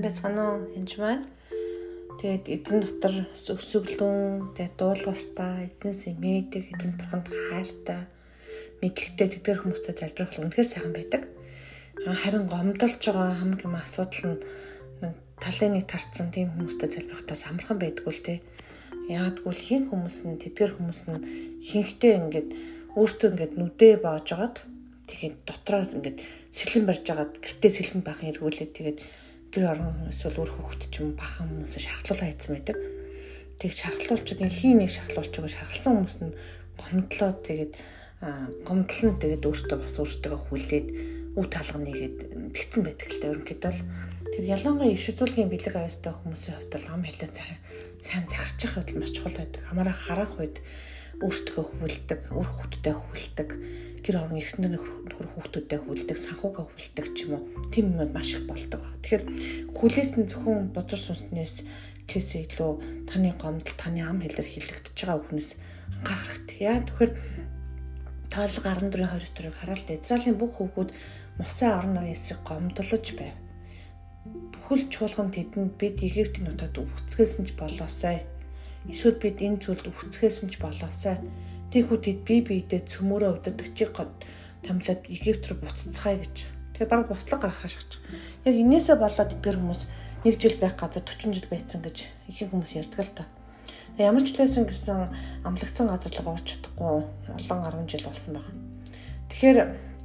сайн байцгаана уу? Энд маань. Тэгээд эзэн дотор өсөглөн, тэгээд дуулууртай, эзнээс имээдэг, эзэн бурханд хайртай, мэдлэгтэй тэдгэр хүмүүстэй залбирах бол үнэхээр сайхан байдаг. Харин гомдолж байгаа хамгийн юм асуудал нь талын нэг тарцсан тийм хүмүүстэй залбирахтаас амархан байдгүй л те. Яагадгүй хин хүмүүс нь тэдгэр хүмүүс нь хинхтэй ингээд өөртөө ингээд нүдээ боож агаад тэгээд дотроос ингээд сэлэн барьж агаад гэртээ сэлэн бахан эргүүлээд тэгээд гэр орон эсвэл үр хөвгт ч юм бахан хүмүүсээ шахалтуулаа хийсэн байдаг. Тэг шахалтуулчид хин нэг шахалтуулч байгаа шахалсан хүмүүс нь гомдлоо тэгээд гомдлон тэгээд өөртөө бас өөртөө хүлээд үе талганыг тэгсэн байдаг л дээ ерөнхийдөө л тэр ялангуяа иш үзүүлгийн бэлэг авьяастай хүмүүсийн хувьд бол ам хэлээ сайн захирчих хувьд маш чухал байдаг. Хамаараа харах үед өөртөө хүлдэг, үр хөвгтдээ хүлдэг гэр орон эрхтэн нөхөр хүүхдүүдэд хүлдэг, санхугаа хүлдэг ч юм уу. Тийм юмуд маш их болдог. Тэгэхээр хүлээс нь зөвхөн бузар сүнснээс гэсээ илүү таны гомдол, таны ам хэлээр хилэгдэж байгаа хүнээс анхаарах хэрэгтэй. Яа тэгэхээр тоолго 14-29-ыг хараад Израилийн бүх хүүхдүүд Мосын орон нарын эсрэг гомдлож байв. Бүхэл чуулган тэдэнд бид Египтийн нутагт үхцгээсэн ч болоосай. Эсвэл бид энэ зүйлд үхцгээсэн ч болоосай Тийхүүдэд бие биедээ цөмөрөө удирдахчийг томлоод Египт рүү буцацгаая гэж. Тэгээ баг буцлаг гаргахаш гэж. Яг инээсээ болоод эдгээр хүмүүс нэг жил байх газар 40 жил байцсан гэж ихэнх хүмүүс ярьдаг л та. Тэгээ ямар ч лээсэн гэсэн амлагдсан газар руу орч чадахгүй олон 10 жил болсон баг. Тэгэхээр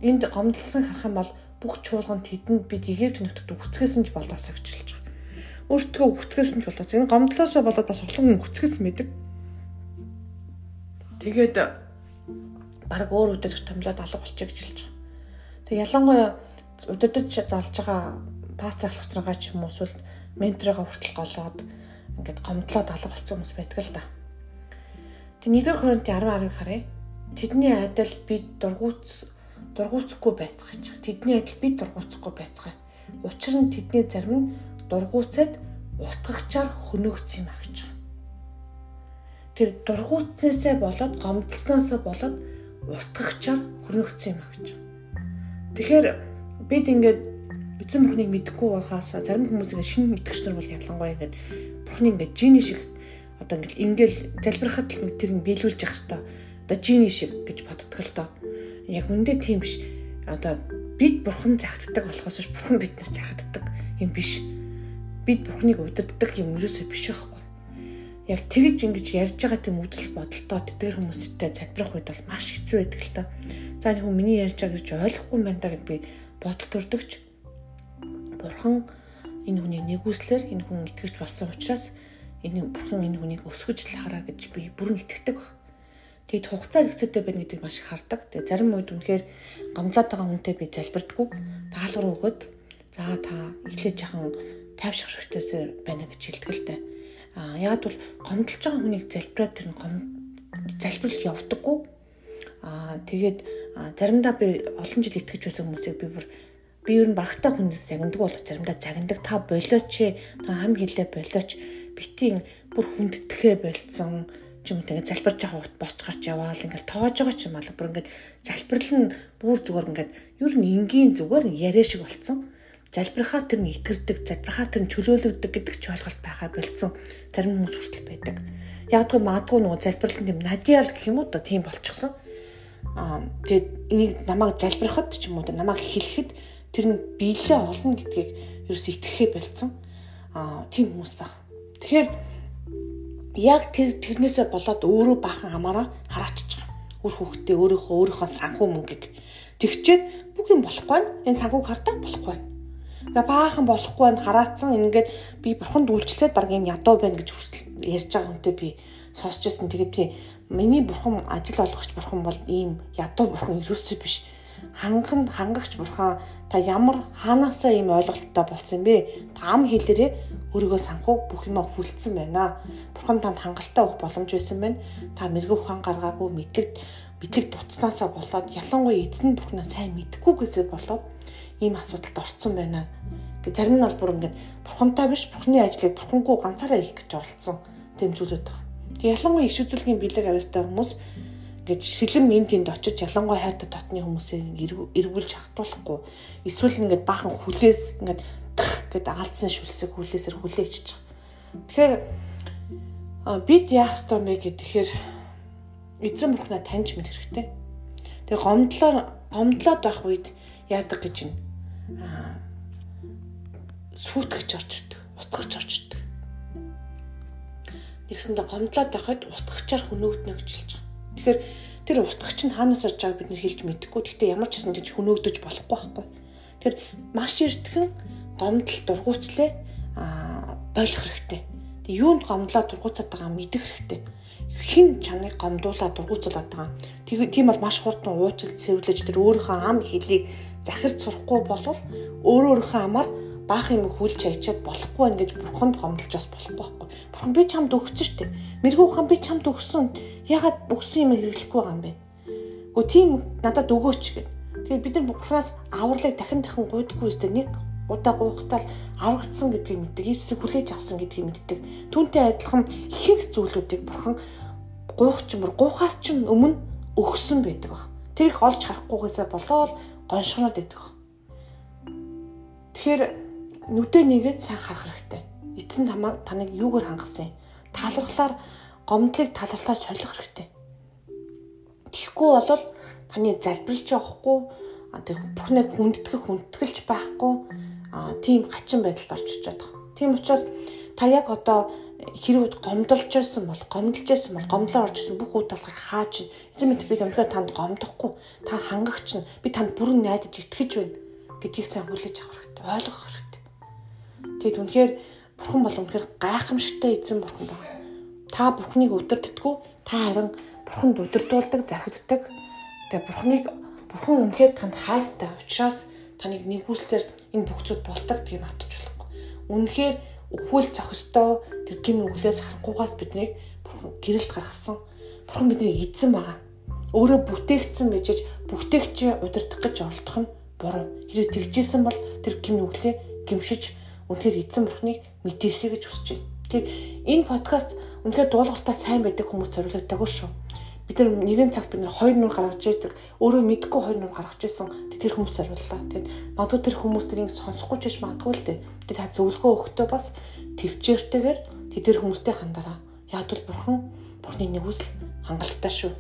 энд гомдлсон харах юм бол бүх чуулган тэдэнд бид Египт нутагт үхцгээсэн ч болоосоо гэж хэлж байгаа. Өөртөө үхцгээсэн ч болоос. Энэ гомдлоосоо болоод бас олон хүн үхцгээсэн байдаг Тэгээд баг өөр өдөр томлоод алга болчих гэж хэлж байгаа. Тэг ялангуяа удирдах залж байгаа пастор ахлагчраа ч юм уу эсвэл менторыгаа хүртэл голоод ингээд гомдлоод алга болсон хүмүүс байдаг л да. Тэг 1-р Коринт 10:10-ыг харъя. Тэдний адил бид дургуутс дургуутсахгүй байцгааж. Тэдний адил бид дургуутсахгүй байцгаая. Учир нь тэдний зарим нь дургуутсад устгагчаар хөнөөгц юм агч тэр дургуутснээсээ болоод гомдсноосоо болоод устгагчаар хөрнөгцсөн юм а гэж. Тэгэхээр бид ингээд эзэн бурхныг мэдэхгүй байхаас зарим хүмүүс ингээд шинэ итгэгч нар бол ялангуяа ингээд бурхны ингээд жиний шиг одоо ингээд ингээл залбирахад л тэр нь биелүүлж явах хэвээр одоо жиний шиг гэж боддог л доо. Яг үндэ тийм биш. Одоо бид бурхан загтдаг болохоос бурхан биднээс загтдаг юм биш. Бид бурхныг удирддаг юм ерөөсөө биш байхгүй яг тэгж ингэж ярьж байгаа тийм үзэл бодолтой тэдгээр хүмүүстэй залбирах үед бол маш хэцүү байдаг л та. За нэг хүн миний ярьж байгаа гэж ойлгохгүй байна да гэд би бодол төрдөгч. Бурхан энэ хүнийг нэгүслэр энэ хүн итгэж болсон учраас энэ бурхан энэ хүнийг өсгөж л хараа гэж би бүрэн итгэдэг баг. Тэгэд хугацаа хэцүүтэй байна гэдгийг маш их хардаг. Тэгээ зарим үед үнэхээр гомдлоод байгаа хүнтэй би залбирдаггүй. Даалгавар өгöd за та эхлээд жахан тайвшрах хэрэгтэйсээр байна гэж хэлдэг л дээ. А ягаад бол гомдолж байгаа хүнийг залбираад тэр нь залбирал явдаггүй. Аа тэгээд заримдаа би олон жил итгэж байсан хүмүүсийг би бүр би ер нь багтаа хүнээс загнадаг бол заримдаа загнадаг та болооч та хам хилээ болооч битийн бүр хүнддэхээ болцсон ч юм тэгээ залбирж байгаа хут босч гарч яваал ингээл тоож байгаа ч юм аа. Бүр ингээд залбирал нь бүр зүгээр ингээд ер нь энгийн зүгээр яриа шиг болцсон залбирахаар тэр нь итгэрдэг, залбирахаар тэр нь чөлөөлөгдөг гэдэг ч ойлголт байхаа болцсон зарим хүмүүс хүртэл байдаг. Ягдгүй маадгүй нөгөө залбирлын юм надиал гэх юм уу да тийм болчихсон. Аа тэгээд энийг намайг залбирахад ч юм уу намайг хэлэхэд тэр нь биелээ олно гэдгийг ерөөс итгэхээ болцсон. Аа тийм хүмүүс баг. Тэгэхээр яг тэр тэрнээсээ болоод өөрөө бахан хамаараа хараачиж байгаа. Үр хүүхдээ өөрийнхөө өөрийнхөө санхүү мөнгөийг тэгчээд бүх юм болохгүй. Энэ санхүүг хартаа болохгүй Тэгээ баахан болохгүй байна хараацсан ингээд би бурханд үйлчлээд юм ядуу байна гэж ярьж байгаа хүнтэй би сонсч байсан. Тэгээд би миний бурхан ажил олгогч бурхан бол ийм ядуу бурхан Иесус биш. Ханган хангагч бурхан та ямар хаанаасаа ийм ойлголттой болсон бэ? Та ам хэлээрээ өөрийгөө санхуг бүх юма хүлцсэн байна. Бурхан танд хангалттай өгөх боломж байсан байна. Та мэрэгүү ухаан гаргаагүй мэдлэг мэдлэг дутснаасаа болоод ялангуяа эзэн бурхнаа сайн мэдхгүйгээсээ болоод ийм асуудалд орцсон байна. Гэ зарим нь бол бүр ингээд бурхантай биш бурхны ажлыг бурхангүй ганцаараа хийх гэж оролцсон зүйлүүд байна. Тэг ялангуяа иш үзүүлгийн бэлэг авьяастай хүмүүс гэж шилэн энд тэнд очиж ялангуяа хайртай дотны хүмүүсээ эргүүлж хатуулахгүй эсвэл ингээд баахан хүлээс ингээд гэд алдсан шүлсэг хүлээсээр хүлээчихэж байгаа. Тэгэхээр бид яах ёстой бэ гэхээр эзэн бурхнаа таньж мэд хэрэгтэй. Тэр гомдлоо гомдлоод байх үед яадаг гэж байна. Сүйтгэж орчдөг, утгах орчдөг. Нэгсэндээ гомдлоод байхад гэж хэлж байгаа. Тэгэхээр тэр утгагч нь хаанаас орж байгааг бид нэр хэлж мэдэхгүй. Гэхдээ ямар ч гэсэн тийч хөнөөгдөж болохгүй байхгүй. Тэгэхээр маш эртхэн гомдол дургуйцлээ аа болох хэрэгтэй. Тэг юунд гомдлоо дургуйцаад байгаа мэдэх хэрэгтэй. Хин чаныг гомдуулаад дургуйцуулаад байгаа. Тийм бол маш хурдан уучлал цэвэрлэж тэр өөрийнхөө ам хэлийг захирч сурахгүй болвол өөрөө өөрийнхөө амаар баах юм хүлж ачаад болохгүй байна гэж бурханд гомдолж бас болохгүй байхгүй. Бурхан би чамд өгсөн шүү дээ. Мэргүй хаан би чамд өгсөн. Ягаад өгсөн юм хэрэглэхгүй байгаа юм бэ? Гэхдээ тийм надад өгөөч гэв. Тэгэхээр бид нар бурханаас авралыг дахин дахин гуйдаггүй өстэй нэг удаа гуйхтал аврагдсан гэдгийг мэддэг. Иесусыг хүлээж авсан гэдгийг мэддэг. Түүнтэй адилхан ихэнх зүйлүүдийг бурхан гуйх чимэр гуйхаас ч өмнө өгсөн байдаг баг. Тэрийг олж харахгүйгээсээ болоод гоншгоноод байдаг. Тэгэхээр нүдэ нэгээд сайн харах хэрэгтэй. Эцэн тамаа таныг юугаар хангасан юм? Талархлаар гомдлыг талартаар солих хэрэгтэй. Тэгэхгүй бол таны залбирлж явахгүй бүхнээ хүндэтгэх хүндэтгэлж байхгүй тийм хачин байдалд орчиж байгаа. Тийм учраас та яг одоо хэрвээ гомдолж байсан бол гомдолж байсан бол гомдлоо орж исэн бүх үе талхыг хааж эзэн мэд бид өнөхөр танд гомдохгүй та хангагч нь би танд бүрэн найдаж итгэж байна гэдгийг сайн хүлээж авах хэрэгтэй ойлгох хэрэгтэй Тэгэд үнэхээр бурхан бол үнэхээр гайхамшигтай эзэн бурхан байна. Та бурханыг өдөрддгүү та харин бурханд өдөрдүүлдэг, захиддаг. Тэгээ бурханыг бурхан үнэхээр танд хайртай учраас таныг нэгүслэр энэ бүх зүйл болдог гэдгийг мартчихлахгүй. Үнэхээр өхвөл зохистой тэр гин үглээс харанхугаас биднийг бурхан гэрэлд гаргасан. Бурхан бидний эзэн байгаа. Өөрөө бүтээгдсэн бижиж бүтээгчээ удирдах гэж оролдох нь буруу. Хэрэг тэгжсэн бол тэр гин үглээ гимшиж үнэхээр эзэн бурхныг мэдээсэй гэж хүсэж байна. Тэгэхээр энэ подкаст үнэхээр дуулууртаа сайн байдаг хүмүүс зориулагдаагүй шүү. Бид нар нэгэн цагт бид нар хоёр нүр гаргаж ирдэг. Өөрөө мэдгүй хоёр нүр гаргаж ирсэн. Тэр хүмүүс зориуллаа. Тэгээд магадгүй тэр хүмүүс тэрийг сонсохгүй ч гэж магадгүй л дээ. Тэгээд та зөвлөгөө өгөхдөө бас төвчээртэйгээр тэр хүмүүстэй хандараа. Яг бол бурхан бурхны нэг үсэл хангалттай шүү.